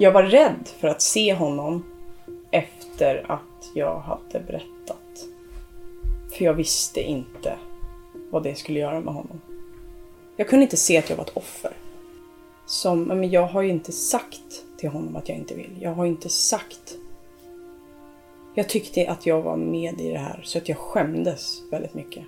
Jag var rädd för att se honom efter att jag hade berättat. För jag visste inte vad det skulle göra med honom. Jag kunde inte se att jag var ett offer. Som, men jag har ju inte sagt till honom att jag inte vill. Jag har inte sagt. Jag tyckte att jag var med i det här så att jag skämdes väldigt mycket.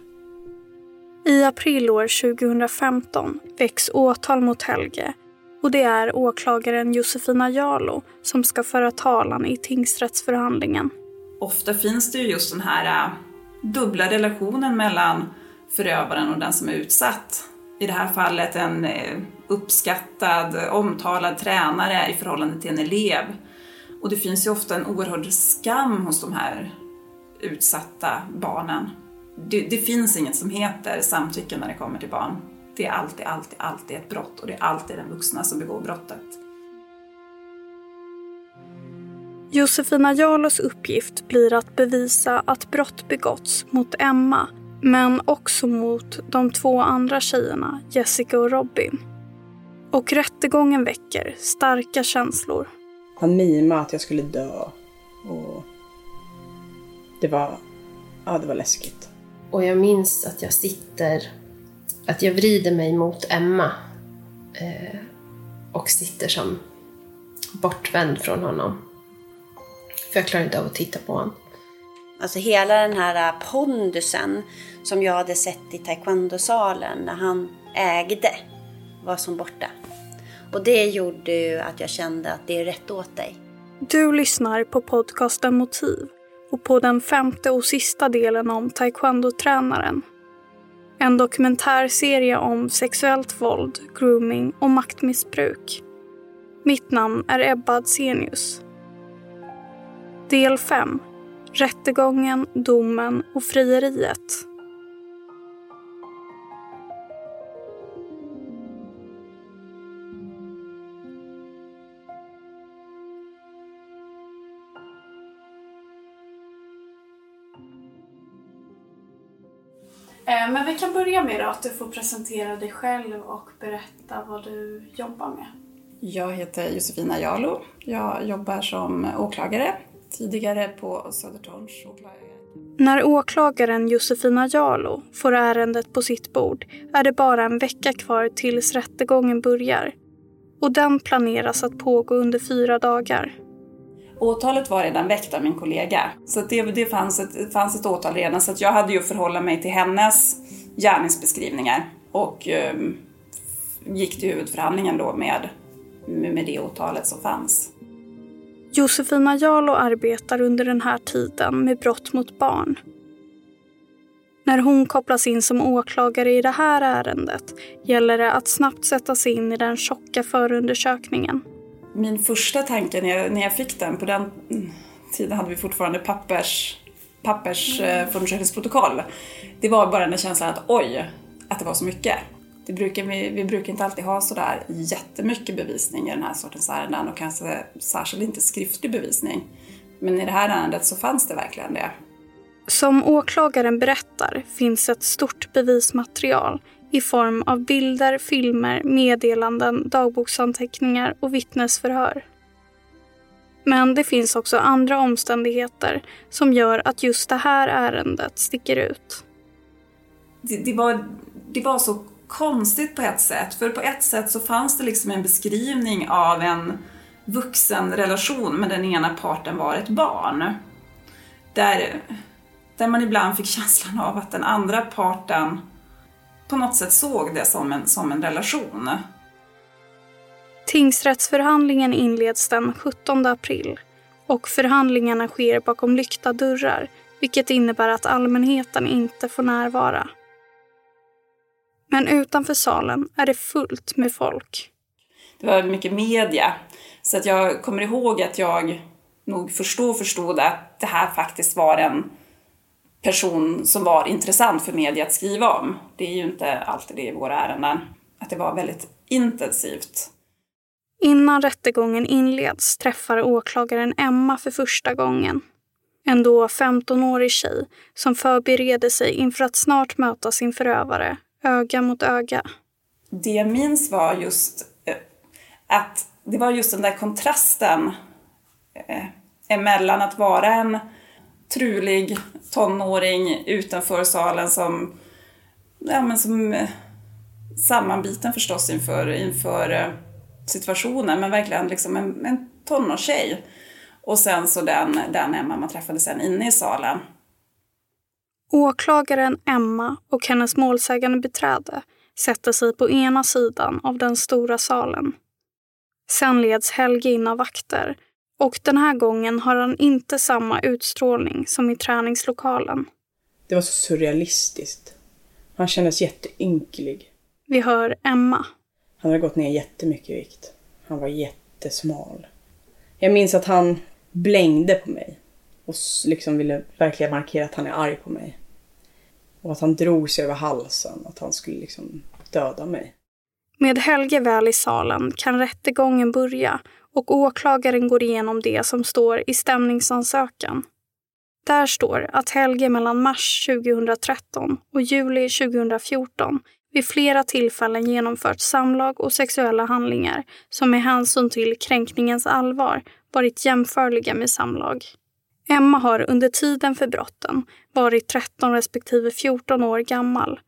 I april år 2015 väcks åtal mot Helge och det är åklagaren Josefina Jalo som ska föra talan i tingsrättsförhandlingen. Ofta finns det ju just den här äh, dubbla relationen mellan förövaren och den som är utsatt. I det här fallet en äh, uppskattad, omtalad tränare i förhållande till en elev. Och det finns ju ofta en oerhörd skam hos de här utsatta barnen. Det, det finns inget som heter samtycke när det kommer till barn. Det är alltid, alltid, alltid ett brott och det är alltid den vuxna som begår brottet. Josefina Jarlos uppgift blir att bevisa att brott begåtts mot Emma men också mot de två andra tjejerna, Jessica och Robin. Och rättegången väcker starka känslor. Han mimade att jag skulle dö. Och det var, ja, det var läskigt. Och jag minns att jag sitter, att jag vrider mig mot Emma eh, och sitter som bortvänd från honom. För jag klarar inte av att titta på honom. Alltså hela den här pondusen som jag hade sett i taekwondosalen när han ägde var som borta. Och det gjorde ju att jag kände att det är rätt åt dig. Du lyssnar på podcasten Motiv och på den femte och sista delen om taekwondo-tränaren. En dokumentärserie om sexuellt våld, grooming och maktmissbruk. Mitt namn är Ebba Adsenius. Del 5. Rättegången, domen och frieriet. Men vi kan börja med att du får presentera dig själv och berätta vad du jobbar med. Jag heter Josefina Jalo. Jag jobbar som åklagare, tidigare på Södertörns åklagare. När åklagaren Josefina Jalo får ärendet på sitt bord är det bara en vecka kvar tills rättegången börjar. Och den planeras att pågå under fyra dagar. Åtalet var redan väckt av min kollega, så det, det fanns, ett, fanns ett åtal redan. Så jag hade ju att förhålla mig till hennes gärningsbeskrivningar och eh, gick till huvudförhandlingen då med, med det åtalet som fanns. Josefina Jalo arbetar under den här tiden med brott mot barn. När hon kopplas in som åklagare i det här ärendet gäller det att snabbt sätta sig in i den tjocka förundersökningen min första tanke när jag, när jag fick den, på den tiden hade vi fortfarande pappers, pappers eh, förundersökningsprotokoll. Det var bara den känslan att oj, att det var så mycket. Det brukar, vi, vi brukar inte alltid ha sådär jättemycket bevisning i den här sortens ärenden och kanske särskilt inte skriftlig bevisning. Men i det här ärendet så fanns det verkligen det. Som åklagaren berättar finns ett stort bevismaterial i form av bilder, filmer, meddelanden, dagboksanteckningar och vittnesförhör. Men det finns också andra omständigheter som gör att just det här ärendet sticker ut. Det, det, var, det var så konstigt på ett sätt, för på ett sätt så fanns det liksom en beskrivning av en vuxenrelation men den ena parten var ett barn. Där, där man ibland fick känslan av att den andra parten på något sätt såg det som en, som en relation. Tingsrättsförhandlingen inleds den 17 april och förhandlingarna sker bakom lyckta dörrar vilket innebär att allmänheten inte får närvara. Men utanför salen är det fullt med folk. Det var mycket media, så att jag kommer ihåg att jag nog förstod, förstod att det här faktiskt var en person som var intressant för media att skriva om. Det är ju inte alltid det i våra ärenden. Att det var väldigt intensivt. Innan rättegången inleds träffar åklagaren Emma för första gången. En då 15-årig tjej som förbereder sig inför att snart möta sin förövare, öga mot öga. Det jag minns var just eh, att det var just den där kontrasten eh, emellan att vara en trulig tonåring utanför salen som, ja, men som eh, sammanbiten förstås inför, inför eh, situationen, men verkligen liksom en, en tonårstjej. Och sen så den, den Emma man träffade sen inne i salen. Åklagaren Emma och hennes målsägande beträde sätter sig på ena sidan av den stora salen. Sen leds Helge in av vakter och den här gången har han inte samma utstrålning som i träningslokalen. Det var så surrealistiskt. Han kändes jätteynklig. Vi hör Emma. Han hade gått ner jättemycket i vikt. Han var jättesmal. Jag minns att han blängde på mig och liksom ville verkligen markera att han är arg på mig. Och att han drog sig över halsen, att han skulle liksom döda mig. Med Helge väl i salen kan rättegången börja och åklagaren går igenom det som står i stämningsansökan. Där står att Helge mellan mars 2013 och juli 2014 vid flera tillfällen genomfört samlag och sexuella handlingar som med hänsyn till kränkningens allvar varit jämförliga med samlag. Emma har under tiden för brotten varit 13 respektive 14 år gammal.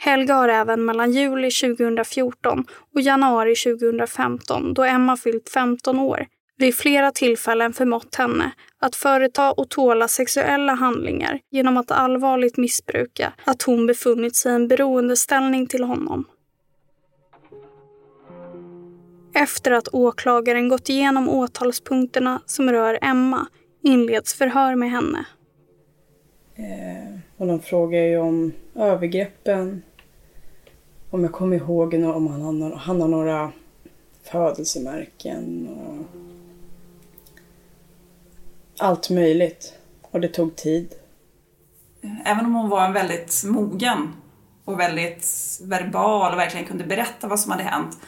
Helga har även mellan juli 2014 och januari 2015, då Emma fyllt 15 år, vid flera tillfällen förmått henne att företa och tåla sexuella handlingar genom att allvarligt missbruka att hon befunnit sig i en beroendeställning till honom. Efter att åklagaren gått igenom åtalspunkterna som rör Emma inleds förhör med henne. Eh, och de frågar ju om övergreppen. Om jag kommer ihåg om han har, han har några födelsemärken. Och allt möjligt. Och det tog tid. Även om hon var en väldigt mogen och väldigt verbal och verkligen kunde berätta vad som hade hänt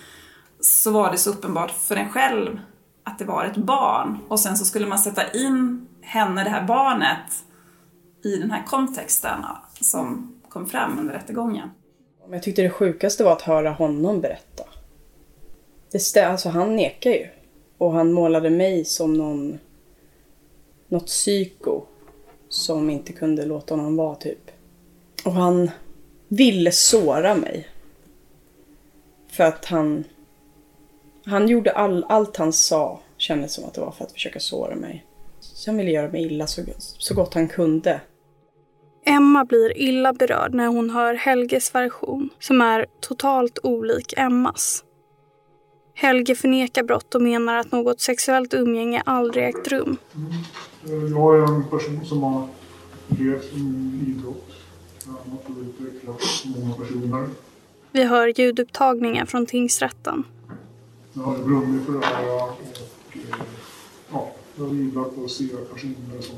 så var det så uppenbart för en själv att det var ett barn. Och sen så skulle man sätta in henne, det här barnet, i den här kontexten som kom fram under rättegången. Jag tyckte det sjukaste var att höra honom berätta. Det alltså han nekar ju. Och han målade mig som någon... Något psyko. Som inte kunde låta honom vara, typ. Och han ville såra mig. För att han han gjorde all, allt han sa kändes som att det var för att försöka såra mig. Så han ville göra mig illa så, så gott han kunde. Emma blir illa berörd när hon hör Helges version, som är totalt olik Emmas. Helge förnekar brott och menar att något sexuellt umgänge aldrig ägt rum. Jag är en person som har levt som idrott. Tränat och utvecklat många personer. Vi hör ljudupptagningar från tingsrätten. Jag har brunnit för det här och eh, ja, jag har på att se personer som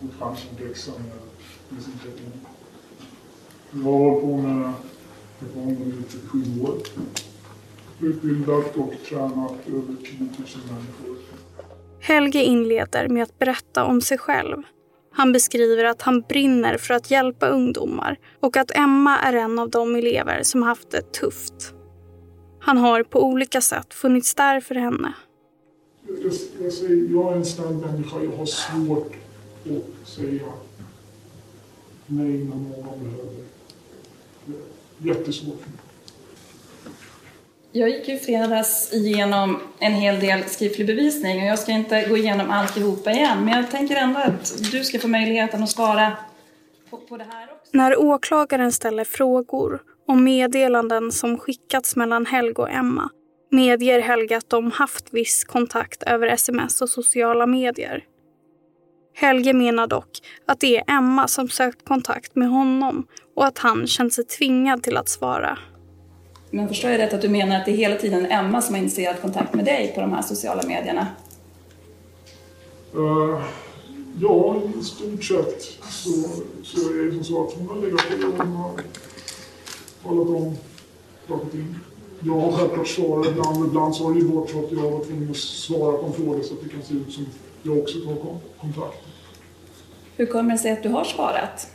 fått chansen att teknik. Jag har hållit på med taekwondo i 37 år. Utbildat och tränat över 10 000 människor. Helge inleder med att berätta om sig själv. Han beskriver att han brinner för att hjälpa ungdomar och att Emma är en av de elever som haft det tufft. Han har på olika sätt funnits där för henne. Jag, jag, säger, jag är en snäll människa. Jag har svårt att säga nej när någon behöver. Jättesvårt. Jag gick ju fredags igenom en hel del skriftlig bevisning och jag ska inte gå igenom alltihopa igen men jag tänker ändå att du ska få möjligheten att svara på, på det här också. När åklagaren ställer frågor om meddelanden som skickats mellan Helge och Emma medger Helge att de haft viss kontakt över sms och sociala medier. Helge menar dock att det är Emma som sökt kontakt med honom och att han känt sig tvingad till att svara. Men förstår jag rätt att du menar att det är hela tiden Emma som har initierat kontakt med dig på de här sociala medierna? Uh, ja, i stort sett så, så är det som så att hon har legat på och talat om saker och ting. Jag har självklart svarat ibland, ibland så har det ju varit så att jag var tvungen att svara på en fråga så att det kan se ut som jag också tar kontakt. Hur kommer det sig att du har svarat?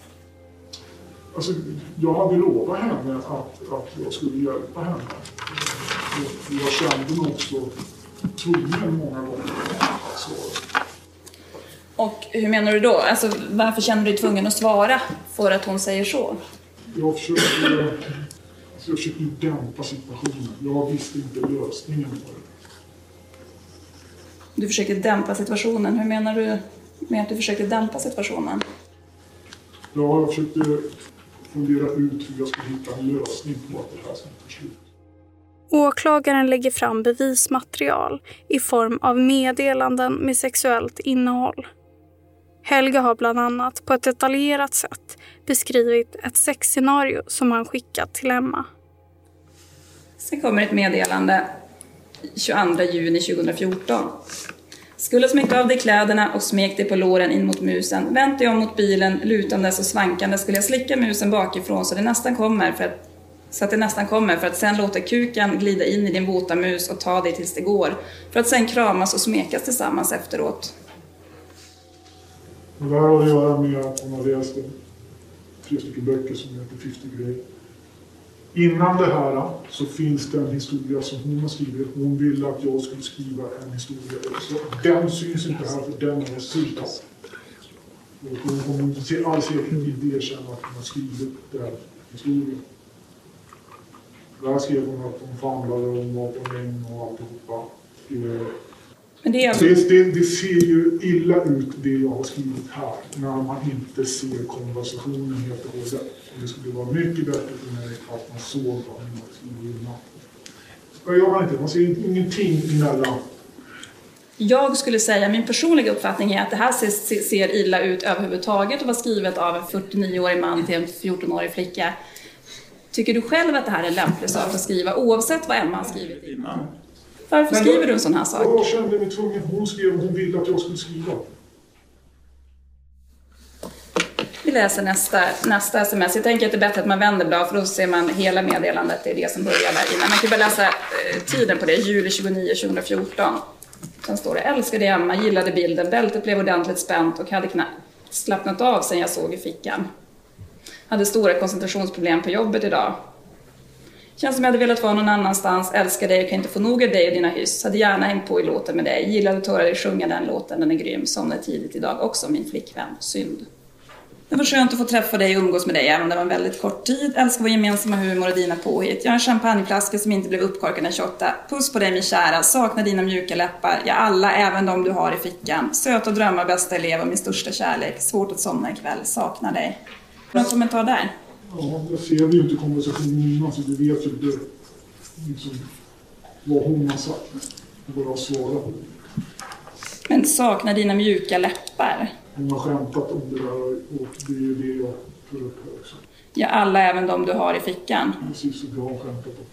Alltså, jag hade lovat henne att, att jag skulle hjälpa henne. Jag, jag kände nog också tvungen många gånger. Så, Och hur menar du då? Alltså, varför känner du dig tvungen att svara för att hon säger så? jag försökte, alltså jag försökte dämpa situationen. Jag visste inte lösningen på det. Du försökte dämpa situationen. Hur menar du med att du försökte dämpa situationen? Ja, jag försökte fundera ut hur jag skulle hitta en lösning på att det här ska ta slut. Åklagaren lägger fram bevismaterial i form av meddelanden med sexuellt innehåll. Helga har bland annat på ett detaljerat sätt beskrivit ett sexscenario som han skickat till Emma. Sen kommer ett meddelande 22 juni 2014. Skulle smeka av dig kläderna och smek dig på låren in mot musen. Vänt jag om mot bilen, lutandes och svankande skulle jag slicka musen bakifrån så det nästan kommer för att så att det nästan kommer för att sen låta kuken glida in i din våta mus och ta dig tills det går. För att sen kramas och smekas tillsammans efteråt. Det här har att göra med att hon har läst tre stycken böcker som heter 50 grejer. Innan det här så finns det en historia som hon har skrivit. Hon ville att jag skulle skriva en historia också. Den syns inte här för den är. Och hon kommer inte alls inte erkänna att hon har skrivit den historien. Där skrev hon att hon famlade och hon var på mäng och alltihopa. Men det är det, det, det ser ju illa ut det jag har skrivit här när man inte ser konversationen helt och hållet. Och det skulle vara mycket bättre för mig att man såg vad hon har skrivit innan. Det gör man inte, man ser ingenting emellan. Jag skulle säga, min personliga uppfattning är att det här ser, ser illa ut överhuvudtaget och var skrivet av en 49-årig man till en 14-årig flicka. Tycker du själv att det här är en lämplig sak att skriva oavsett vad Emma har skrivit innan? Varför skriver du en sån här sak? Jag kände mig tvungen. Hon skrev hon ville att jag skulle skriva. Vi läser nästa, nästa sms. Jag tänker att det är bättre att man vänder blad för då ser man hela meddelandet. Det är det som börjar där innan. Man kan bara läsa eh, tiden på det. Juli 29 2014. Sen står det Älskade Emma, gillade bilden, bältet blev ordentligt spänt och hade knappt slappnat av sen jag såg i fickan. Hade stora koncentrationsproblem på jobbet idag. Känns som jag hade velat vara någon annanstans, älskar dig och kan inte få nog av dig och dina hyss. Hade gärna hängt på i låten med dig, gillade att höra dig sjunga den låten, den är grym. Somnade tidigt idag också, min flickvän. Synd. Det var skönt att få träffa dig och umgås med dig, även om det var en väldigt kort tid. Älskar vår gemensamma humor och dina påhitt. Jag har en champagneflaska som inte blev uppkorkad den 28. Puss på dig min kära, saknar dina mjuka läppar. Ja, alla, även de du har i fickan. Söta drömmar, bästa elev och min största kärlek. Svårt att somna ikväll, saknar dig. Någon kommentar där? Ja, jag ser ju inte konversationen innan så du vet ju inte liksom, vad hon har sagt. Vad jag har svarat. Men saknar dina mjuka läppar. Hon har skämtat om det där och det är ju det jag tar upp här också. Ja, alla, även de du har i fickan. Precis som jag har skämtat om.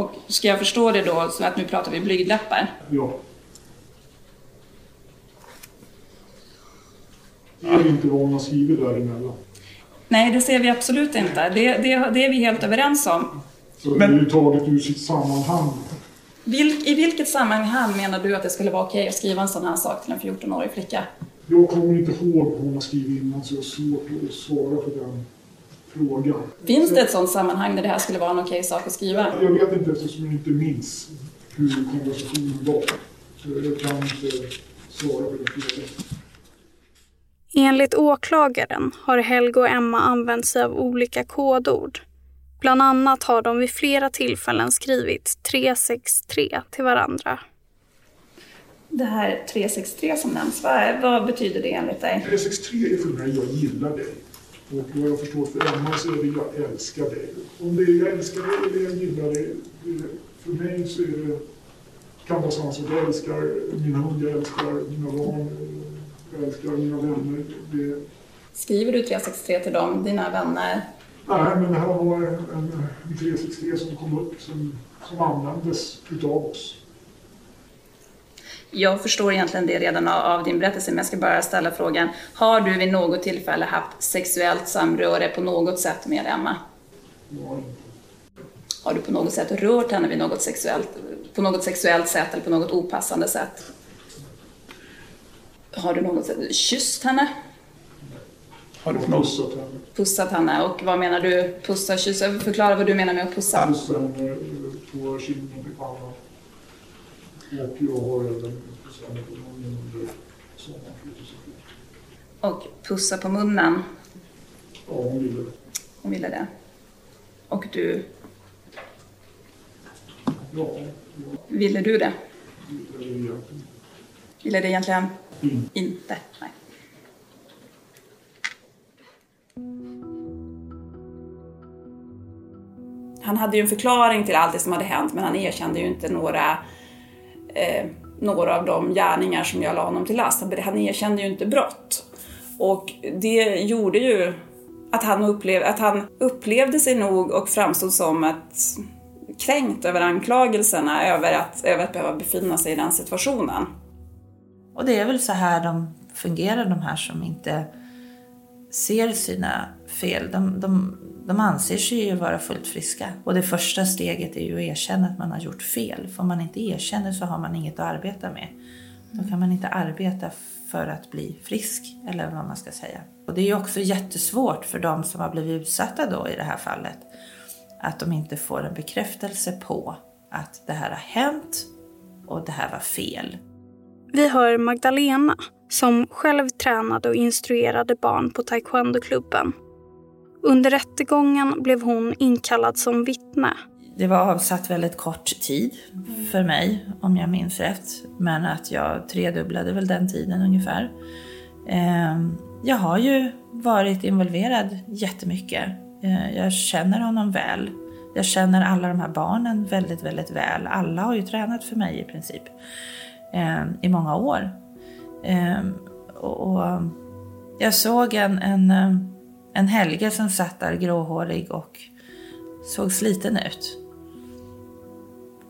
Och ska jag förstå det då så att nu pratar vi blygdläppar? Ja. Det är inte vad hon har skrivit däremellan. Nej, det ser vi absolut inte. Det, det, det är vi helt överens om. Så det är ju taget ur sitt sammanhang. Vil, I vilket sammanhang menar du att det skulle vara okej att skriva en sån här sak till en 14-årig flicka? Jag kommer inte ihåg vad hon har skrivit innan så jag har svårt att svara på den frågan. Finns det ett sånt sammanhang där det här skulle vara en okej sak att skriva? Jag vet inte eftersom jag inte minns hur konversationen var. Så jag kan inte svara på den frågan. Enligt åklagaren har Helga och Emma använt sig av olika kodord. Bland annat har de vid flera tillfällen skrivit 363 till varandra. Det här 363 som nämns, vad, vad betyder det enligt dig? 363 är för mig jag gillar dig. Och vad jag förstår för Emma så är det jag älskar dig. Om det är jag älskar dig eller jag gillar dig. För mig så är det, kan vara samma sak. Jag älskar min hund, jag älskar mina barn, jag älskar mina vänner. Det, Skriver du 363 till dem, dina vänner? nej, men det här var en, en 363 som kom upp som, som användes utav oss. Jag förstår egentligen det redan av, din berättelse, men jag ska bara ställa frågan. Har du vid något tillfälle haft sexuellt samröre på något sätt med Emma? Jag, Har du på något sätt rört henne vid något sexuellt, på något sexuellt sätt eller på något opassande sätt? Har du något sätt kysst henne? har du pussat henne. Pussat henne? Och vad menar du? Pussa, kyssa? Förklara vad du menar med att pussa. Pussat henne på kinden, i pannan. Och jag har även på munnen under 2014. Och pussa på munnen. Ja, hon ville det. Hon ville det. Och du, Ja, ville du det? jag ville det egentligen. Ville det egentligen Mm. inte? Nej. Han hade ju en förklaring till allt det som hade hänt men han erkände ju inte några, eh, några av de gärningar som jag la honom till last. Han- erkände ju inte brott. Och det gjorde ju att han, upplev, att han upplevde sig nog och framstod som ett kränkt över anklagelserna över att, över att behöva befinna sig i den situationen. Och det är väl så här de fungerar, de här som inte ser sina fel. De, de, de anser sig ju vara fullt friska. Och det första steget är ju att erkänna att man har gjort fel. För om man inte erkänner så har man inget att arbeta med. Då kan man inte arbeta för att bli frisk, eller vad man ska säga. Och det är ju också jättesvårt för de som har blivit utsatta då i det här fallet. Att de inte får en bekräftelse på att det här har hänt och det här var fel. Vi hör Magdalena som själv tränade och instruerade barn på taekwondoklubben. Under rättegången blev hon inkallad som vittne. Det var avsatt väldigt kort tid för mig, om jag minns rätt. Men att jag tredubblade väl den tiden ungefär. Ehm, jag har ju varit involverad jättemycket. Ehm, jag känner honom väl. Jag känner alla de här barnen väldigt, väldigt väl. Alla har ju tränat för mig i princip ehm, i många år. Och jag såg en, en, en Helge som satt där gråhårig och såg sliten ut.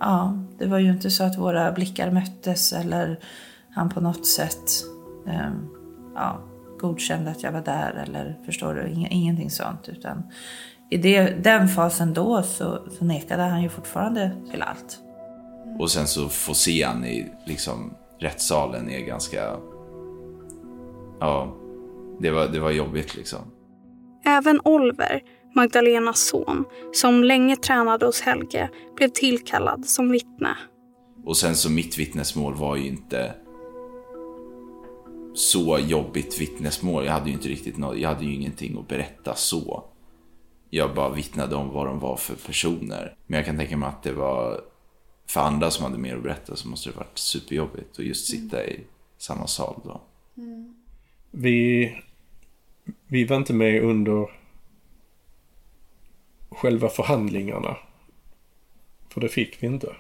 Ja, det var ju inte så att våra blickar möttes eller han på något sätt eh, ja, godkände att jag var där eller förstår du, ingenting sånt. Utan i det, den fasen då så, så nekade han ju fortfarande till allt. Och sen så få se han i liksom, rättssalen är ganska... Ja, det var, det var jobbigt liksom. Även Oliver, Magdalenas son, som länge tränade hos Helge, blev tillkallad som vittne. Och sen så mitt vittnesmål var ju inte så jobbigt vittnesmål. Jag hade ju inte riktigt något, jag hade ju ingenting att berätta så. Jag bara vittnade om vad de var för personer. Men jag kan tänka mig att det var, för andra som hade mer att berätta så måste det varit superjobbigt att just sitta i samma sal då. Vi, vi var inte med under själva förhandlingarna. För det fick vi inte.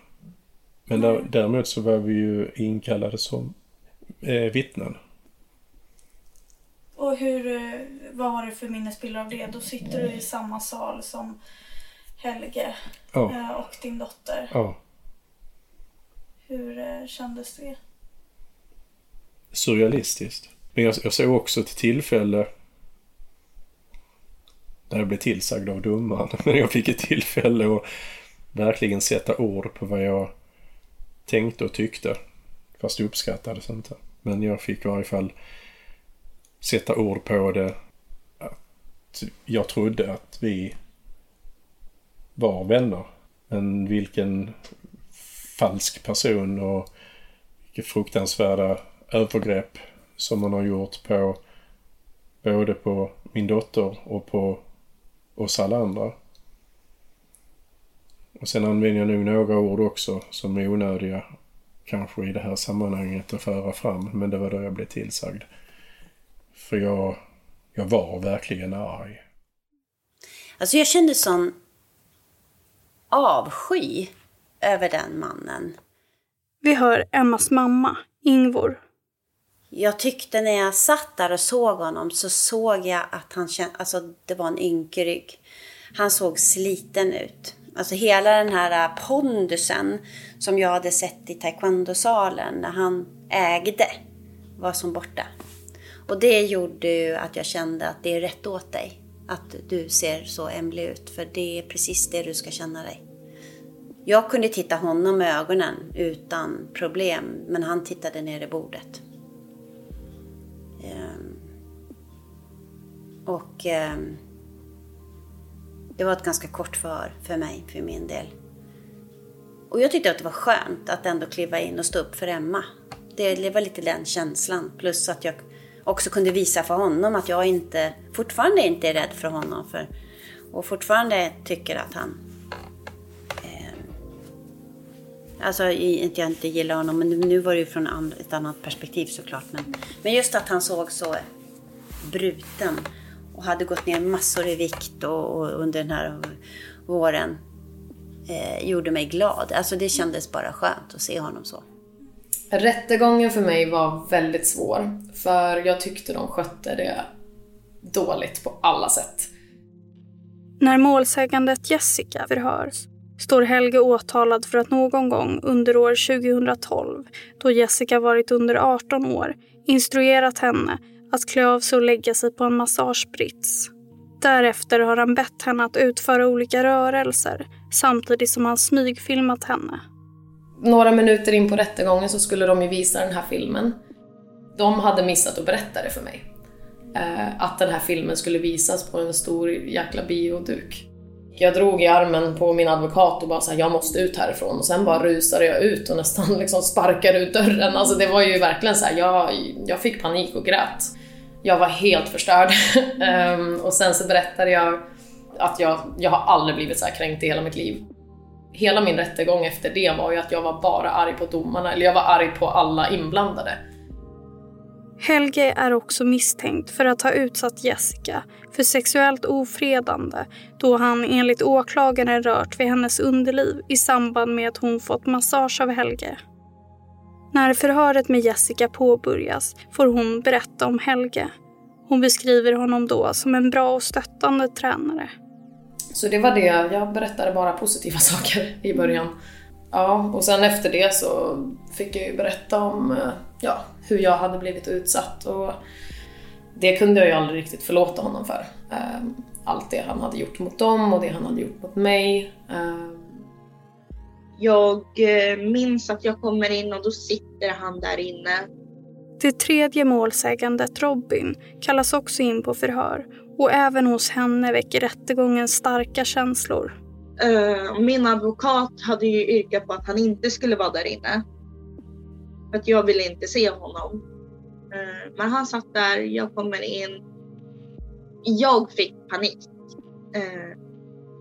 Men där, däremot så var vi ju inkallade som eh, vittnen. Och hur, eh, vad har du för minnesbilder av det? Då sitter du i samma sal som Helge eh, och din dotter. ja. Hur eh, kändes det? Surrealistiskt. Men jag, jag såg också ett tillfälle där jag blev tillsagd av domaren. Men jag fick ett tillfälle att verkligen sätta ord på vad jag tänkte och tyckte. Fast det uppskattades inte. Men jag fick i varje fall sätta ord på det. Att jag trodde att vi var vänner. Men vilken falsk person och vilka fruktansvärda övergrepp som man har gjort på både på min dotter och på oss alla andra. Och sen använder jag nog några ord också som är onödiga kanske i det här sammanhanget att föra fram. Men det var då jag blev tillsagd. För jag, jag var verkligen arg. Alltså jag kände sån avsky över den mannen. Vi hör Emmas mamma, Ingvor. Jag tyckte när jag satt där och såg honom så såg jag att han kände, alltså det var en ynkrygg. Han såg sliten ut. Alltså hela den här äh, pondusen som jag hade sett i taekwondosalen när han ägde var som borta. Och det gjorde ju att jag kände att det är rätt åt dig. Att du ser så ämlig ut, för det är precis det du ska känna dig. Jag kunde titta honom i ögonen utan problem, men han tittade ner i bordet. Och eh, det var ett ganska kort förhör för mig, för min del. Och jag tyckte att det var skönt att ändå kliva in och stå upp för Emma. Det, det var lite den känslan. Plus att jag också kunde visa för honom att jag inte, fortfarande inte är rädd för honom. För, och fortfarande tycker att han... Eh, alltså inte jag inte gillar honom, men nu var det ju från ett annat perspektiv såklart. Men, men just att han såg så bruten och hade gått ner massor i vikt och, och under den här våren eh, gjorde mig glad. Alltså det kändes bara skönt att se honom så. Rättegången för mig var väldigt svår. För jag tyckte de skötte det dåligt på alla sätt. När målsägandet Jessica förhörs står Helge åtalad för att någon gång under år 2012, då Jessica varit under 18 år, instruerat henne att klä av sig och lägga sig på en massagebrits. Därefter har han bett henne att utföra olika rörelser samtidigt som han smygfilmat henne. Några minuter in på rättegången så skulle de ju visa den här filmen. De hade missat att berätta det för mig. Eh, att den här filmen skulle visas på en stor jäkla bioduk. Jag drog i armen på min advokat och bara sa jag måste ut härifrån och sen bara rusade jag ut och nästan liksom sparkade ut dörren. Alltså det var ju verkligen så här, jag, jag fick panik och grät. Jag var helt förstörd. um, och sen så berättade jag att jag, jag har aldrig blivit så här kränkt i hela mitt liv. Hela min rättegång efter det var ju att jag var bara arg på domarna, eller jag var arg på alla inblandade. Helge är också misstänkt för att ha utsatt Jessica för sexuellt ofredande då han enligt åklagaren rört vid hennes underliv i samband med att hon fått massage av Helge. När förhöret med Jessica påbörjas får hon berätta om Helge. Hon beskriver honom då som en bra och stöttande tränare. Så det var det, jag berättade bara positiva saker i början. Ja, och sen efter det så fick jag ju berätta om eh, ja, hur jag hade blivit utsatt och det kunde jag ju aldrig riktigt förlåta honom för. Eh, allt det han hade gjort mot dem och det han hade gjort mot mig. Eh, Eh, jag minns att jag kommer in och då sitter han där inne. Det tredje målsägandet Robin kallas också in på förhör och även hos henne väcker rättegången starka känslor. Uh, min advokat hade ju yrkat på att han inte skulle vara där inne. För att jag ville inte se honom. Uh, men han satt där, jag kommer in. Jag fick panik.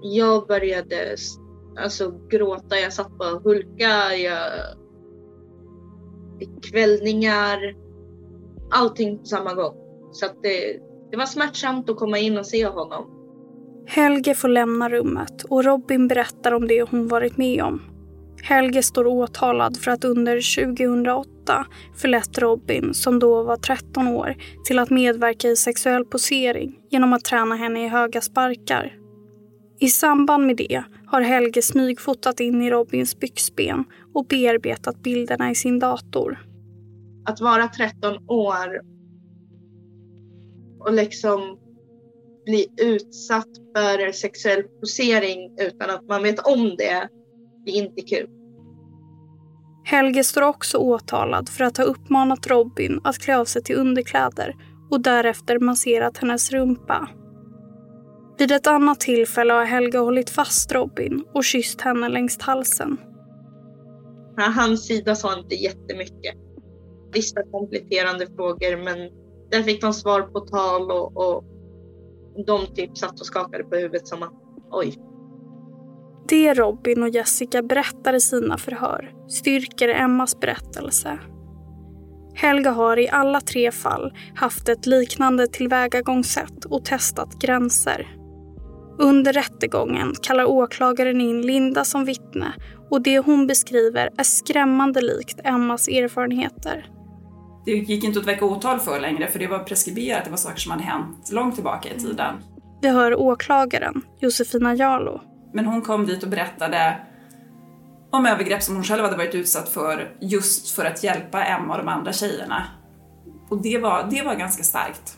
Jag började alltså, gråta, jag satt bara och hulka, jag fick kvällningar. Allting på samma gång. Så att det, det var smärtsamt att komma in och se honom. Helge får lämna rummet och Robin berättar om det hon varit med om. Helge står åtalad för att under 2008 förlett Robin, som då var 13 år, till att medverka i sexuell posering genom att träna henne i höga sparkar. I samband med det har Helge smygfotat in i Robins byxben och bearbetat bilderna i sin dator. Att vara 13 år och liksom bli utsatt för sexuell posering utan att man vet om det, det är inte kul. Helge står också åtalad för att ha uppmanat Robin att klä av sig till underkläder och därefter masserat hennes rumpa. Vid ett annat tillfälle har Helge hållit fast Robin och kysst henne längs halsen. Hans sida sa inte jättemycket. Vissa kompletterande frågor men där fick de svar på tal och, och de typ satt och skakade på huvudet som att oj. Det Robin och Jessica berättar i sina förhör styrker Emmas berättelse. Helga har i alla tre fall haft ett liknande tillvägagångssätt och testat gränser. Under rättegången kallar åklagaren in Linda som vittne och det hon beskriver är skrämmande likt Emmas erfarenheter. Det gick inte att väcka åtal för längre för det var preskriberat, det var saker som hade hänt långt tillbaka i tiden. Det hör åklagaren, Josefina Jarlo. Men hon kom dit och berättade om övergrepp som hon själv hade varit utsatt för just för att hjälpa Emma och de andra tjejerna. Och det var, det var ganska starkt.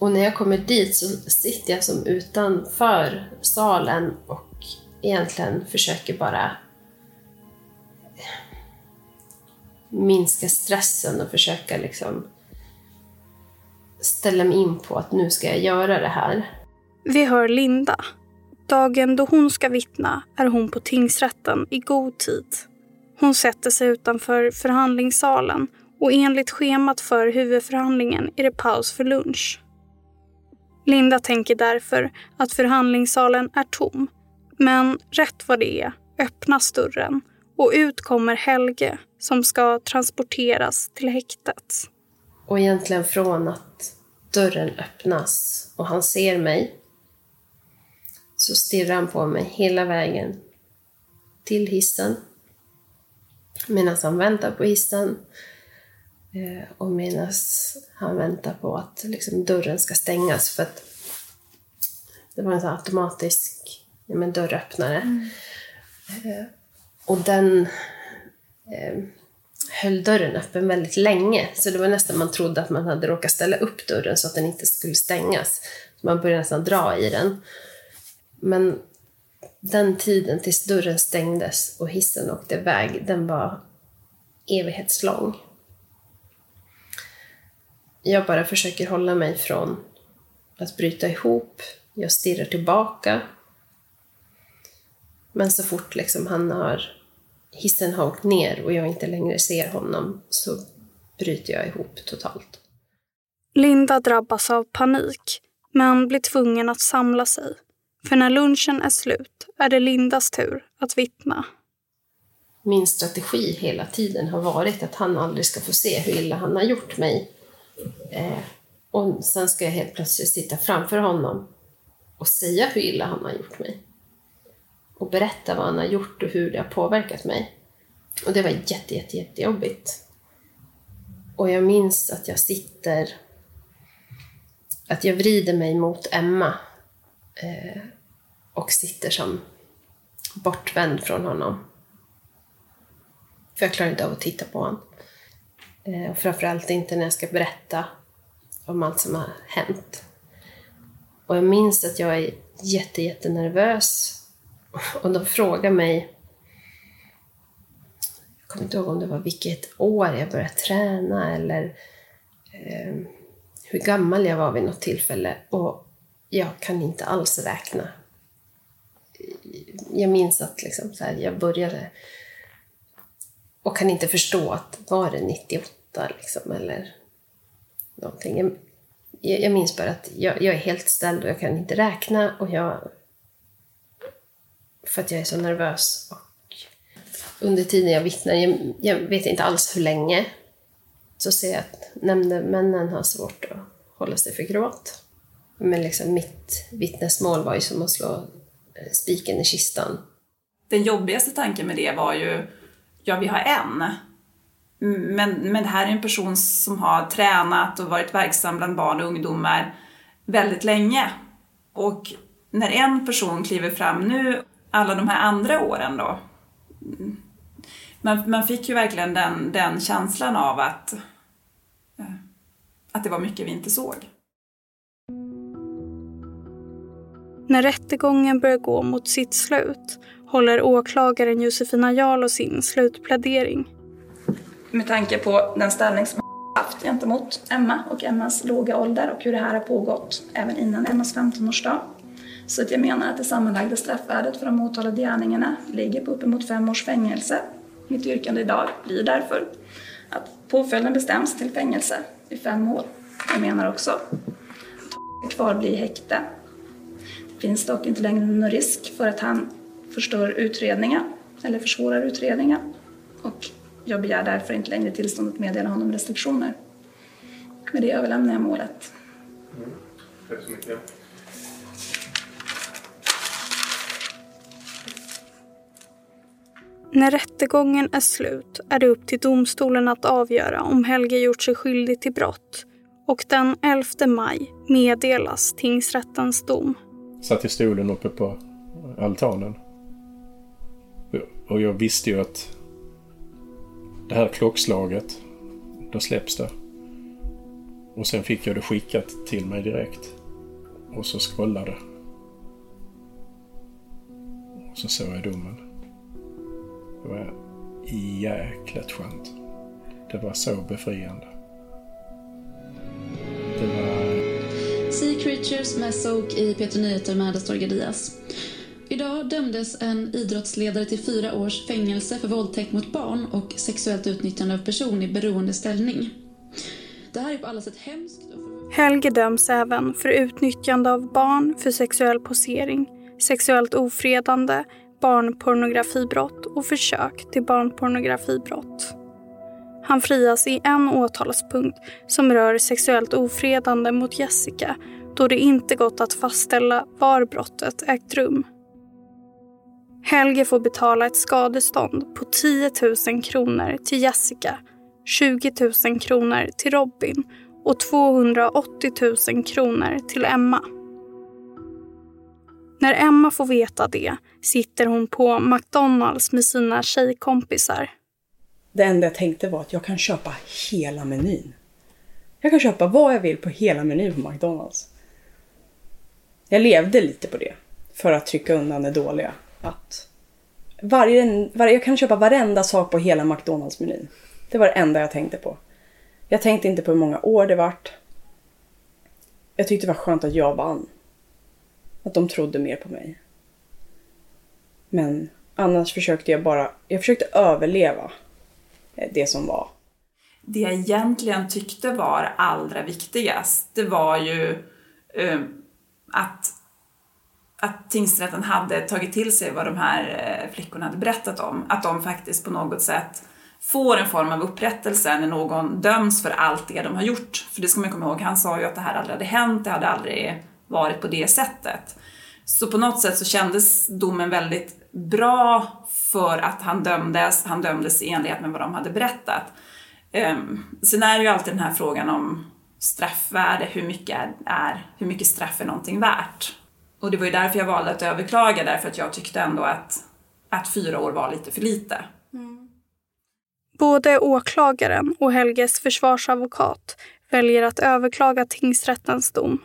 Och när jag kommer dit så sitter jag som utanför salen och egentligen försöker bara minska stressen och försöka liksom ställa mig in på att nu ska jag göra det här. Vi hör Linda. Dagen då hon ska vittna är hon på tingsrätten i god tid. Hon sätter sig utanför förhandlingssalen och enligt schemat för huvudförhandlingen är det paus för lunch. Linda tänker därför att förhandlingssalen är tom. Men rätt vad det är öppnas dörren och ut kommer Helge som ska transporteras till häktet. Och egentligen från att dörren öppnas och han ser mig så stirrar han på mig hela vägen till hissen. Medan han väntar på hissen och medan han väntar på att liksom, dörren ska stängas för att det var en sån automatisk ja, men, dörröppnare. Mm. Eh, och den eh, höll dörren öppen väldigt länge. Så det var nästan man trodde att man hade råkat ställa upp dörren så att den inte skulle stängas. Så man började nästan dra i den. Men den tiden tills dörren stängdes och hissen åkte iväg, den var evighetslång. Jag bara försöker hålla mig från att bryta ihop. Jag stirrar tillbaka. Men så fort liksom han har hissen har åkt ner och jag inte längre ser honom så bryter jag ihop totalt. Linda drabbas av panik, men blir tvungen att samla sig. För när lunchen är slut är det Lindas tur att vittna. Min strategi hela tiden har varit att han aldrig ska få se hur illa han har gjort mig. Eh, och sen ska jag helt plötsligt sitta framför honom och säga hur illa han har gjort mig och berätta vad han har gjort och hur det har påverkat mig. Och det var jätte, jätte, jättejobbigt. Och jag minns att jag sitter... Att jag vrider mig mot Emma eh, och sitter som bortvänd från honom. För jag klarar inte av att titta på honom. Eh, framförallt inte när jag ska berätta om allt som har hänt. Och jag minns att jag är jätte, jättenervös och de frågar mig, jag kommer inte ihåg om det var vilket år jag började träna eller eh, hur gammal jag var vid något tillfälle. Och jag kan inte alls räkna. Jag minns att liksom så här, jag började och kan inte förstå att var det 98 liksom, eller någonting. Jag, jag minns bara att jag, jag, är helt ställd och jag kan inte räkna och jag för att jag är så nervös. Och under tiden jag vittnar, jag, jag vet inte alls hur länge, så ser jag att nämndemännen har svårt att hålla sig för gråt. Men liksom mitt vittnesmål var ju som att slå eh, spiken i kistan. Den jobbigaste tanken med det var ju, ja vi har en. Men, men det här är en person som har tränat och varit verksam bland barn och ungdomar väldigt länge. Och när en person kliver fram nu alla de här andra åren då. Man, man fick ju verkligen den, den känslan av att, eh, att det var mycket vi inte såg. När rättegången börjar gå mot sitt slut håller åklagaren Josefina Jarl sin slutplädering. Med tanke på den ställning som haft gentemot Emma och Emmas låga ålder och hur det här har pågått även innan Emmas 15-årsdag så att jag menar att det sammanlagda straffvärdet för de åtalade gärningarna ligger på uppemot fem års fängelse. Mitt yrkande idag blir därför att påföljden bestäms till fängelse i fem år. Jag menar också att kvar blir häkte. Det finns dock inte längre någon risk för att han förstör utredningen eller försvårar utredningen. Och jag begär därför inte längre tillstånd att meddela honom restriktioner. Med det överlämnar jag målet. Mm. Tack så mycket. När rättegången är slut är det upp till domstolen att avgöra om Helge gjort sig skyldig till brott och den 11 maj meddelas tingsrättens dom. Satt i stolen uppe på altanen. Och jag visste ju att det här klockslaget, då släpps det. Och sen fick jag det skickat till mig direkt. Och så scrollade. Och så såg jag domen. Det var jäkligt skönt. Det var så befriande. Det var... Sea Creatures med Soak i Peter Nyheter med Astor Diaz. Idag dömdes en idrottsledare till fyra års fängelse för våldtäkt mot barn och sexuellt utnyttjande av person i beroendeställning. Det här är på alla sätt hemskt. Helge döms även för utnyttjande av barn för sexuell posering, sexuellt ofredande, barnpornografibrott och försök till barnpornografibrott. Han frias i en åtalspunkt som rör sexuellt ofredande mot Jessica då det inte gått att fastställa var brottet ägt rum. Helge får betala ett skadestånd på 10 000 kronor till Jessica, 20 000 kronor till Robin och 280 000 kronor till Emma. När Emma får veta det sitter hon på McDonalds med sina tjejkompisar. Det enda jag tänkte var att jag kan köpa hela menyn. Jag kan köpa vad jag vill på hela menyn på McDonalds. Jag levde lite på det. För att trycka undan det dåliga. Att varje, varje, jag kan köpa varenda sak på hela McDonalds-menyn. Det var det enda jag tänkte på. Jag tänkte inte på hur många år det vart. Jag tyckte det var skönt att jag vann. Att de trodde mer på mig. Men annars försökte jag bara, jag försökte överleva det som var. Det jag egentligen tyckte var allra viktigast, det var ju eh, att, att tingsrätten hade tagit till sig vad de här eh, flickorna hade berättat om. Att de faktiskt på något sätt får en form av upprättelse när någon döms för allt det de har gjort. För det ska man komma ihåg, han sa ju att det här aldrig hade hänt, det hade aldrig varit på det sättet. Så på något sätt så kändes domen väldigt bra för att han dömdes, han dömdes i enlighet med vad de hade berättat. Um, sen är det ju alltid den här frågan om straffvärde, hur mycket, är, hur mycket straff är någonting värt? Och det var ju därför jag valde att överklaga, därför att jag tyckte ändå att, att fyra år var lite för lite. Mm. Både åklagaren och Helges försvarsadvokat väljer att överklaga tingsrättens dom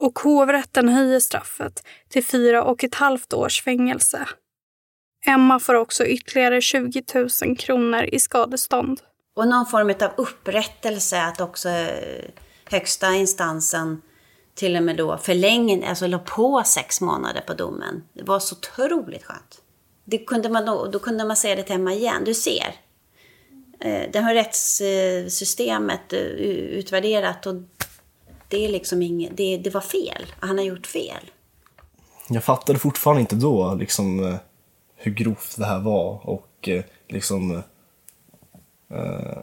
och hovrätten höjer straffet till fyra och ett halvt års fängelse. Emma får också ytterligare 20 000 kronor i skadestånd. Och någon form av upprättelse att också eh, högsta instansen till och med då förlängde, alltså la på sex månader på domen. Det var så otroligt skönt. Det kunde man då, då kunde man säga det till Emma igen. Du ser, eh, det har rättssystemet eh, utvärderat och det är liksom inget, det, det var fel. Han har gjort fel. Jag fattade fortfarande inte då liksom eh, hur grovt det här var och liksom eh,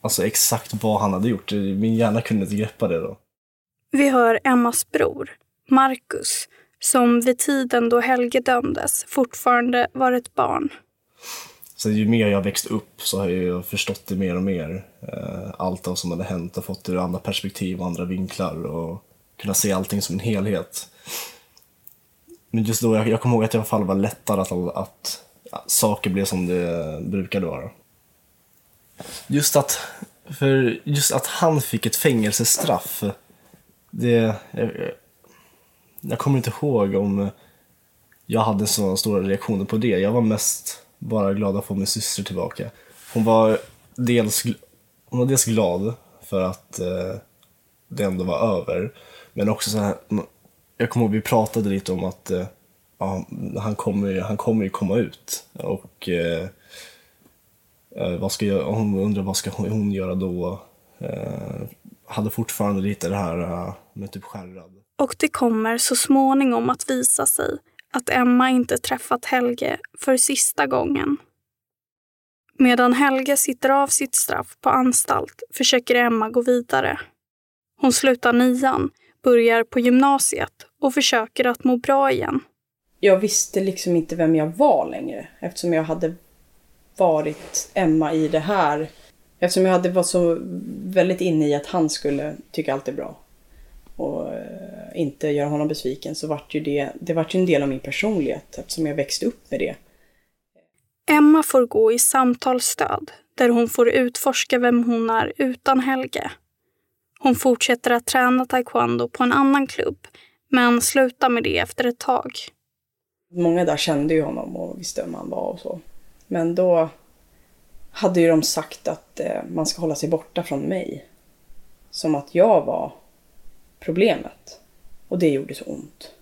alltså exakt vad han hade gjort. Min hjärna kunde inte greppa det då. Vi hör Emmas bror, Marcus, som vid tiden då Helge dömdes fortfarande var ett barn. Så ju mer jag växt upp så har jag förstått det mer och mer. Eh, allt av som hade hänt och fått det ur andra perspektiv och andra vinklar och kunna se allting som en helhet. Men just då, jag, jag kommer ihåg att jag i alla fall var lättare att, att, att saker blev som det brukade vara. Just att, för just att han fick ett fängelsestraff, det... Jag, jag kommer inte ihåg om jag hade sådana stora reaktioner på det. Jag var mest bara glad att få min syster tillbaka. Hon var dels, hon var dels glad för att eh, det ändå var över. Men också så här, jag kommer ihåg vi pratade lite om att eh, ja, han, kommer, han kommer ju komma ut. Och eh, Eh, vad ska jag, hon undrar vad ska hon göra då? Eh, hade fortfarande lite det här eh, med typ skärrad. Och det kommer så småningom att visa sig att Emma inte träffat Helge för sista gången. Medan Helge sitter av sitt straff på anstalt försöker Emma gå vidare. Hon slutar nian, börjar på gymnasiet och försöker att må bra igen. Jag visste liksom inte vem jag var längre eftersom jag hade varit Emma i det här. Eftersom jag hade varit så väldigt inne i att han skulle tycka allt är bra. Och eh, inte göra honom besviken så vart ju det, det vart ju en del av min personlighet eftersom jag växte upp med det. Emma får gå i samtalsstöd där hon får utforska vem hon är utan Helge. Hon fortsätter att träna taekwondo på en annan klubb men slutar med det efter ett tag. Många där kände ju honom och visste vem han var och så. Men då hade ju de sagt att eh, man ska hålla sig borta från mig. Som att jag var problemet. Och det gjorde så ont.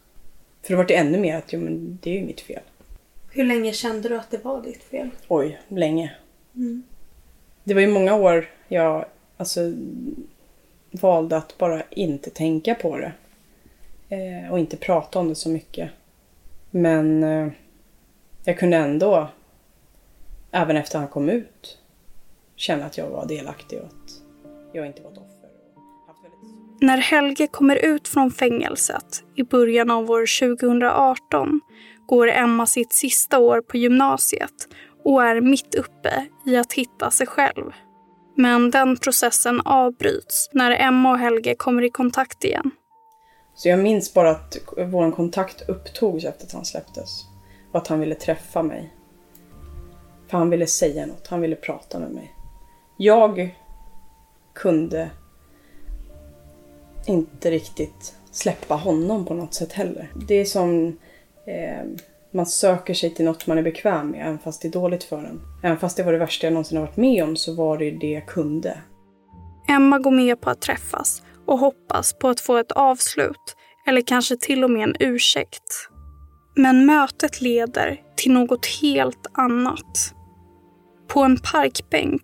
För det var det ännu mer att jo, men det är ju mitt fel. Hur länge kände du att det var ditt fel? Oj, länge. Mm. Det var ju många år jag alltså, valde att bara inte tänka på det. Eh, och inte prata om det så mycket. Men eh, jag kunde ändå, även efter han kom ut, känna att jag var delaktig och att jag inte var ett offer. När Helge kommer ut från fängelset i början av år 2018 går Emma sitt sista år på gymnasiet och är mitt uppe i att hitta sig själv. Men den processen avbryts när Emma och Helge kommer i kontakt igen. Så jag minns bara att vår kontakt upptogs efter att han släpptes. Och att han ville träffa mig. För han ville säga något, han ville prata med mig. Jag kunde inte riktigt släppa honom på något sätt heller. Det är som eh, man söker sig till något man är bekväm med, även fast det är dåligt för en. Även fast det var det värsta jag någonsin har varit med om så var det det jag kunde. Emma går med på att träffas och hoppas på att få ett avslut eller kanske till och med en ursäkt. Men mötet leder till något helt annat. På en parkbänk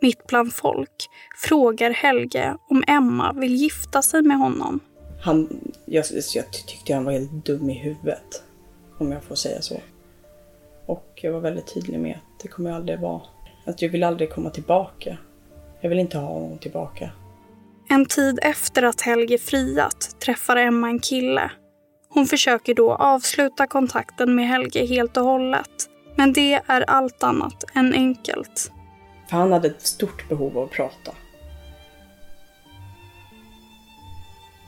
mitt bland folk frågar Helge om Emma vill gifta sig med honom. Han, jag, jag tyckte han var helt dum i huvudet. Om jag får säga så. Och jag var väldigt tydlig med att det kommer jag aldrig vara. Att jag vill aldrig komma tillbaka. Jag vill inte ha honom tillbaka. En tid efter att Helge friat träffar Emma en kille. Hon försöker då avsluta kontakten med Helge helt och hållet. Men det är allt annat än enkelt. För han hade ett stort behov av att prata.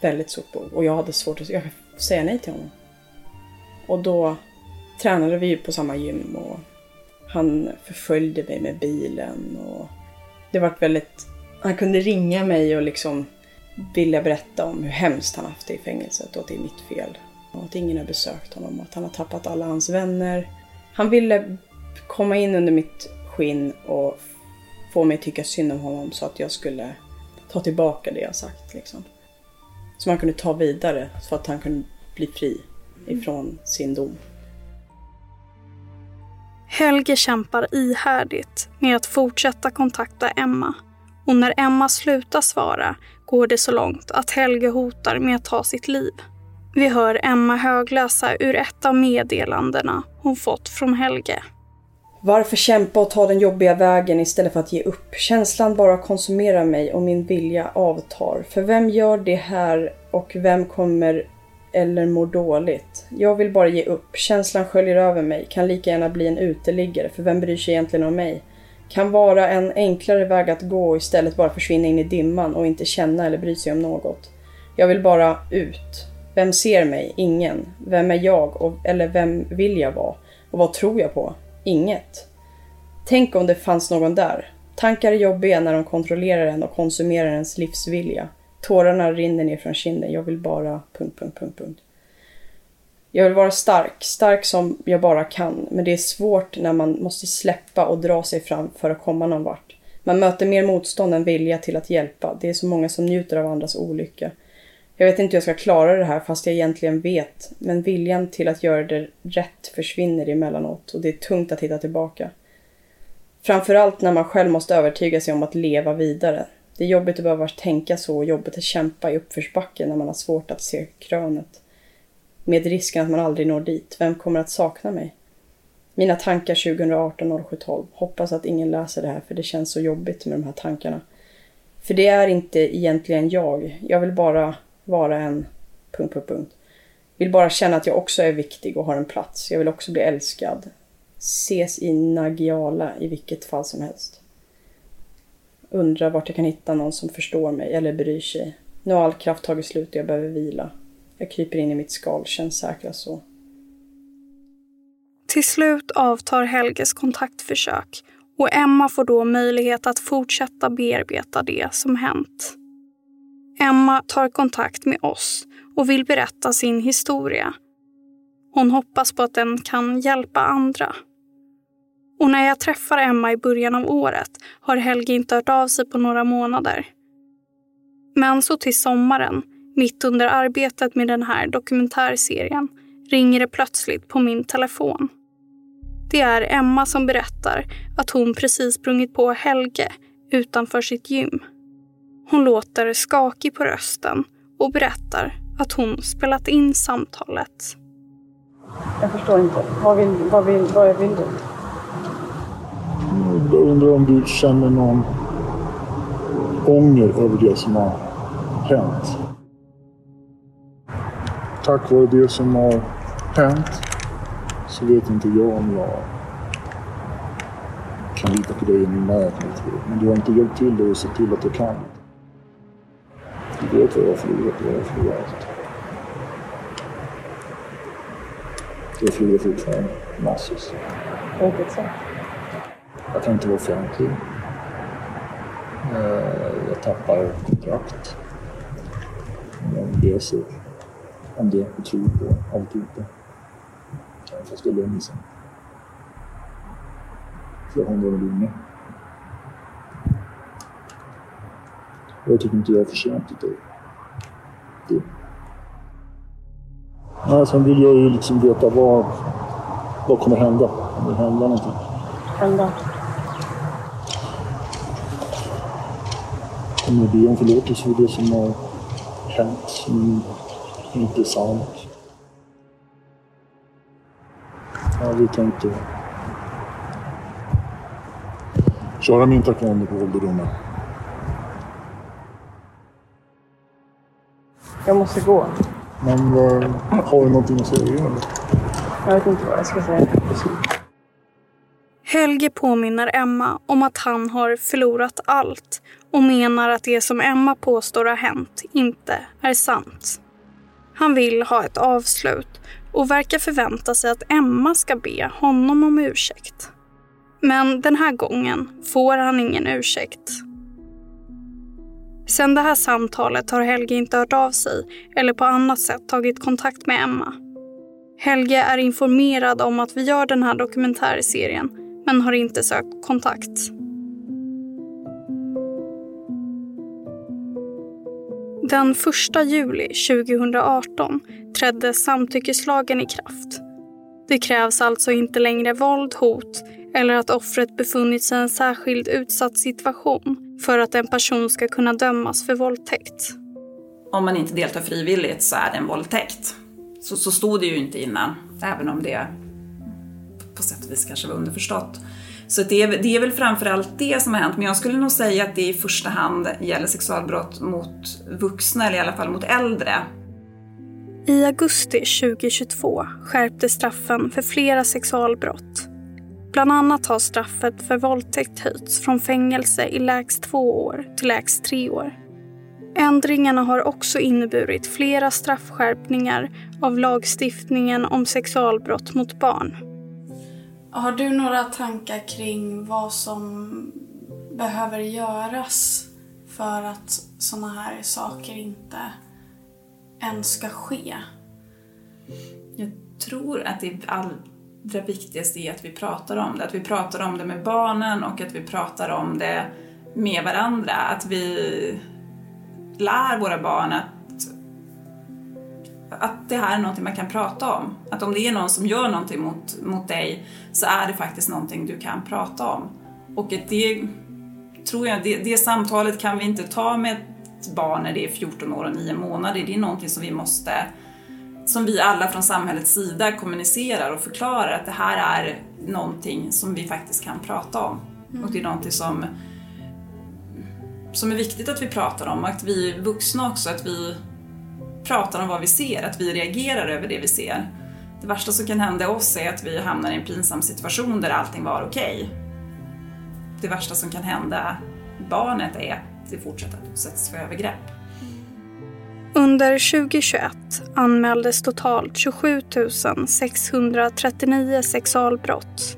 Väldigt stort behov. Och jag hade svårt att säga nej till honom. Och då tränade vi ju på samma gym och han förföljde mig med bilen och det var väldigt... Han kunde ringa mig och liksom vilja berätta om hur hemskt han haft det i fängelset och att det är mitt fel. Och att ingen har besökt honom och att han har tappat alla hans vänner. Han ville komma in under mitt skinn och få mig att tycka synd om honom så att jag skulle ta tillbaka det jag sagt. Liksom. Så man kunde ta vidare så att han kunde bli fri ifrån sin dom. Helge kämpar ihärdigt med att fortsätta kontakta Emma. Och när Emma slutar svara går det så långt att Helge hotar med att ta sitt liv. Vi hör Emma högläsa ur ett av meddelandena hon fått från Helge. Varför kämpa och ta den jobbiga vägen istället för att ge upp? Känslan bara konsumerar mig och min vilja avtar. För vem gör det här och vem kommer eller mår dåligt? Jag vill bara ge upp. Känslan sköljer över mig. Kan lika gärna bli en uteliggare, för vem bryr sig egentligen om mig? Kan vara en enklare väg att gå och istället bara försvinna in i dimman och inte känna eller bry sig om något. Jag vill bara ut. Vem ser mig? Ingen. Vem är jag? Och, eller vem vill jag vara? Och vad tror jag på? Inget. Tänk om det fanns någon där. Tankar är jobbiga när de kontrollerar en och konsumerar ens livsvilja. Tårarna rinner ner från kinden. Jag vill bara... Punkt, punkt, punkt, punkt. Jag vill vara stark, stark som jag bara kan. Men det är svårt när man måste släppa och dra sig fram för att komma någon vart. Man möter mer motstånd än vilja till att hjälpa. Det är så många som njuter av andras olycka. Jag vet inte hur jag ska klara det här fast jag egentligen vet. Men viljan till att göra det rätt försvinner emellanåt och det är tungt att hitta tillbaka. Framförallt när man själv måste övertyga sig om att leva vidare. Det är jobbigt att behöva tänka så och jobbigt att kämpa i uppförsbacke när man har svårt att se krönet. Med risken att man aldrig når dit. Vem kommer att sakna mig? Mina tankar 2018 0712. Hoppas att ingen läser det här för det känns så jobbigt med de här tankarna. För det är inte egentligen jag. Jag vill bara vara en... Punkt, punkt, punkt. Vill bara känna att jag också är viktig och har en plats. Jag vill också bli älskad. Ses i Nagiala i vilket fall som helst. Undrar vart jag kan hitta någon som förstår mig eller bryr sig. Nu har all kraft tagit slut och jag behöver vila. Jag kryper in i mitt skal, känns säkrast så. Till slut avtar Helges kontaktförsök och Emma får då möjlighet att fortsätta bearbeta det som hänt. Emma tar kontakt med oss och vill berätta sin historia. Hon hoppas på att den kan hjälpa andra. Och när jag träffar Emma i början av året har Helge inte hört av sig på några månader. Men så till sommaren, mitt under arbetet med den här dokumentärserien, ringer det plötsligt på min telefon. Det är Emma som berättar att hon precis sprungit på Helge utanför sitt gym. Hon låter skakig på rösten och berättar att hon spelat in samtalet. Jag förstår inte. Vad vill, vad vill, vad vill du? Jag undrar om du känner någon ånger över det som har hänt. Tack vare det som har hänt så vet inte jag om jag kan lita på dig i min närhet. Men du har inte hjälpt till dig och sett till att jag kan. Jag har förlorat och jag har förlorat allt. Jag förlorar fortfarande massvis. På vilket sätt? Jag kan inte vara offentlig. Eh, Jag tappar kontrakt. Jag läser om det och tror på alltihopa. Fast det är länge sedan. Flera hundra miljoner. Jag tycker inte jag har förtjänat det. Nej, sen vill jag ju liksom veta vad, vad kommer hända. Om det händer någonting. Hända? Kommer jag be om förlåtelse för det som har hänt som inte är sant. Jag vet inte. Köra min taekwondo på ålderdomen. Jag måste gå. Men eh, har du någonting att säga? Eller? Jag vet inte vad jag ska säga. Helge påminner Emma om att han har förlorat allt och menar att det som Emma påstår har hänt inte är sant. Han vill ha ett avslut och verkar förvänta sig att Emma ska be honom om ursäkt. Men den här gången får han ingen ursäkt. Sen det här samtalet har Helge inte hört av sig eller på annat sätt tagit kontakt med Emma. Helge är informerad om att vi gör den här dokumentärserien men har inte sökt kontakt. Den 1 juli 2018 trädde samtyckeslagen i kraft. Det krävs alltså inte längre våld, hot eller att offret befunnit sig i en särskilt utsatt situation för att en person ska kunna dömas för våldtäkt. Om man inte deltar frivilligt så är det en våldtäkt. Så, så stod det ju inte innan, även om det på sätt och vis kanske var underförstått. Så det är, det är väl framförallt det som har hänt, men jag skulle nog säga att det i första hand gäller sexualbrott mot vuxna, eller i alla fall mot äldre. I augusti 2022 skärptes straffen för flera sexualbrott. Bland annat har straffet för våldtäkt höjts från fängelse i lägst två år till lägst tre år. Ändringarna har också inneburit flera straffskärpningar av lagstiftningen om sexualbrott mot barn. Har du några tankar kring vad som behöver göras för att såna här saker inte ens ska ske? Jag tror att det allra viktigaste är att vi pratar om det. Att vi pratar om det med barnen och att vi pratar om det med varandra. Att vi lär våra barn att, att det här är någonting man kan prata om. Att om det är någon som gör någonting mot, mot dig så är det faktiskt någonting du kan prata om. Och att det, tror jag, det, det samtalet kan vi inte ta med ett barn när det är 14 år och 9 månader. Det är någonting som vi måste som vi alla från samhällets sida kommunicerar och förklarar att det här är någonting som vi faktiskt kan prata om. Mm. Och det är någonting som, som är viktigt att vi pratar om och att vi vuxna också, att vi pratar om vad vi ser, att vi reagerar över det vi ser. Det värsta som kan hända oss är att vi hamnar i en pinsam situation där allting var okej. Det värsta som kan hända barnet är att det fortsätter att utsättas för övergrepp. Under 2021 anmäldes totalt 27 639 sexualbrott.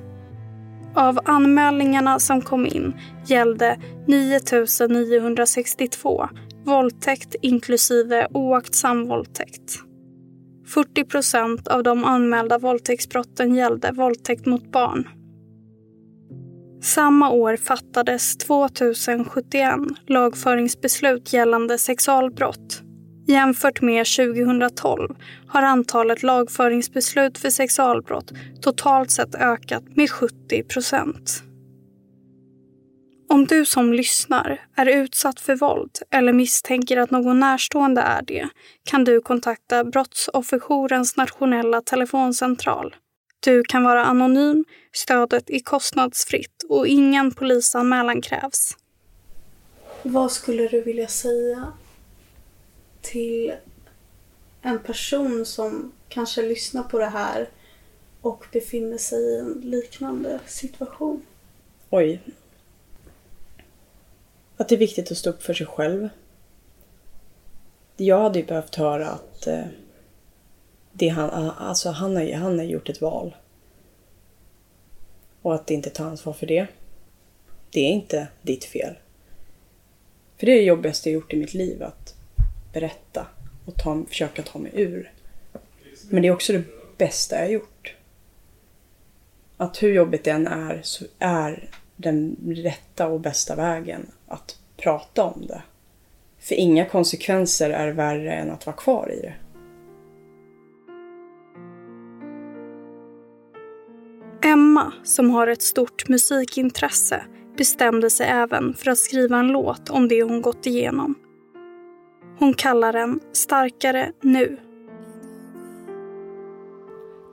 Av anmälningarna som kom in gällde 9 962 våldtäkt inklusive oaktsam våldtäkt. 40 procent av de anmälda våldtäktsbrotten gällde våldtäkt mot barn. Samma år fattades 2071 lagföringsbeslut gällande sexualbrott. Jämfört med 2012 har antalet lagföringsbeslut för sexualbrott totalt sett ökat med 70 procent. Om du som lyssnar är utsatt för våld eller misstänker att någon närstående är det kan du kontakta Brottsofferjourens nationella telefoncentral. Du kan vara anonym, stödet är kostnadsfritt och ingen polisanmälan krävs. Vad skulle du vilja säga till en person som kanske lyssnar på det här och befinner sig i en liknande situation? Oj. Att det är viktigt att stå upp för sig själv. Jag hade ju behövt höra att eh, det han, alltså han, har, han har gjort ett val. Och att inte ta ansvar för det. Det är inte ditt fel. För det är det jobbigaste jag gjort i mitt liv, att berätta och ta, försöka ta mig ur. Men det är också det bästa jag gjort. Att hur jobbigt det än är så är den rätta och bästa vägen att prata om det. För inga konsekvenser är värre än att vara kvar i det. Emma, som har ett stort musikintresse, bestämde sig även för att skriva en låt om det hon gått igenom. Hon kallar den Starkare nu.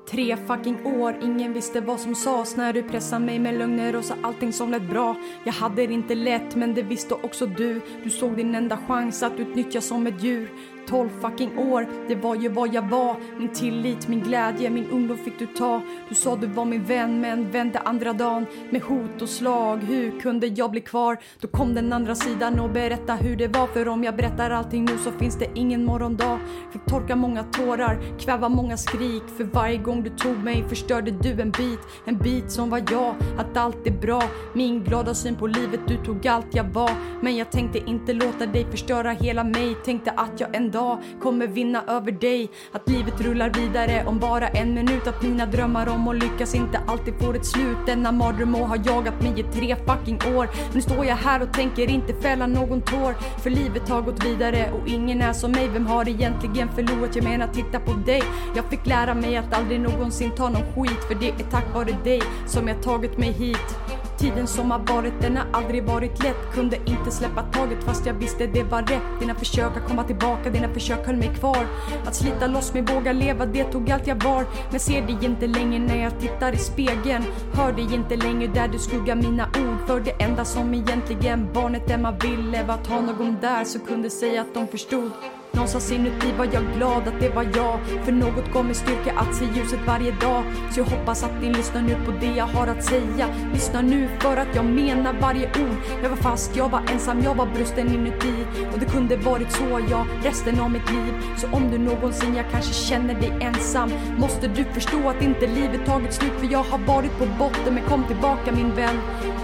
Tre fucking år, ingen visste vad som sades när du pressade mig med lögner och sa allting som lät bra. Jag hade det inte lätt, men det visste också du. Du såg din enda chans att utnyttja som ett djur. 12 fucking år, det var ju vad jag var. Min tillit, min glädje, min ungdom fick du ta. Du sa du var min vän men vände andra dagen med hot och slag. Hur kunde jag bli kvar? Då kom den andra sidan och berätta hur det var. För om jag berättar allting nu så finns det ingen morgondag. Fick torka många tårar, kväva många skrik. För varje gång du tog mig förstörde du en bit. En bit som var jag, att allt är bra. Min glada syn på livet, du tog allt jag var. Men jag tänkte inte låta dig förstöra hela mig. Tänkte att jag en dag dag kommer vinna över dig. Att livet rullar vidare om bara en minut. Att mina drömmar om att lyckas inte alltid får ett slut. Denna mardröm har jagat mig i tre fucking år. Nu står jag här och tänker inte fälla någon tår. För livet har gått vidare och ingen är som mig. Vem har egentligen förlorat? Jag menar titta på dig. Jag fick lära mig att aldrig någonsin ta någon skit. För det är tack vare dig som jag tagit mig hit. Tiden som har varit, den har aldrig varit lätt. Kunde inte släppa taget fast jag visste det var rätt. Dina försök att komma tillbaka, dina försök höll mig kvar. Att slita loss mig, våga leva, det tog allt jag var. Men ser dig inte längre när jag tittar i spegeln. Hör dig inte längre där du skuggar mina ord. För det enda som egentligen barnet Emma ville var att ha någon där som kunde säga att de förstod. Någonstans inuti var jag glad att det var jag? För något gav mig styrka att se ljuset varje dag. Så jag hoppas att ni lyssnar nu på det jag har att säga. Lyssna nu för att jag menar varje ord. Jag var fast, jag var ensam, jag var brusten inuti. Och det kunde varit så, ja, resten av mitt liv. Så om du någonsin, jag kanske känner dig ensam. Måste du förstå att inte livet tagit slut? För jag har varit på botten, men kom tillbaka min vän.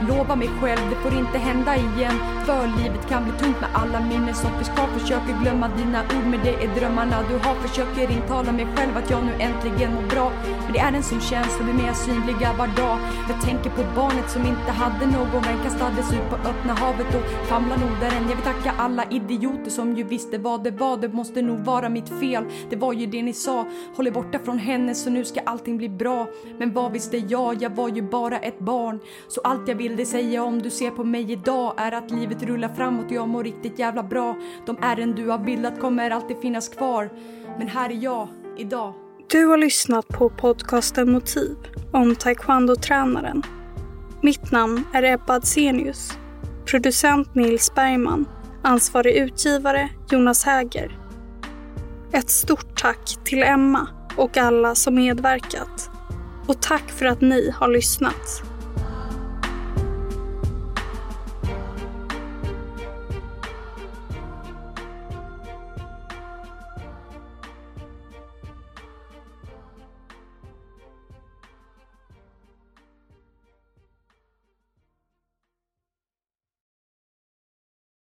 Lova mig själv, det får inte hända igen. För livet kan bli tungt med alla minnen som finns kvar Försöker glömma dina ord. Men det är drömmarna du har. Försöker intala mig själv att jag nu äntligen mår bra. Men det är den som känns och blir mer synliga var dag. Jag tänker på barnet som inte hade någon vän. Kastades ut på öppna havet och famlar nog där än. Jag vill tacka alla idioter som ju visste vad det var. Det måste nog vara mitt fel. Det var ju det ni sa. Håll er borta från henne så nu ska allting bli bra. Men vad visste jag? Jag var ju bara ett barn. Så allt jag ville säga om du ser på mig idag Är att livet rullar framåt och jag mår riktigt jävla bra De ärren du har bildat kommer alltid finnas kvar. Men här är jag, idag. Du har lyssnat på podcasten Motiv om taekwondo-tränaren. Mitt namn är Ebba Adsenius. Producent Nils Bergman. Ansvarig utgivare Jonas Häger. Ett stort tack till Emma och alla som medverkat. Och tack för att ni har lyssnat.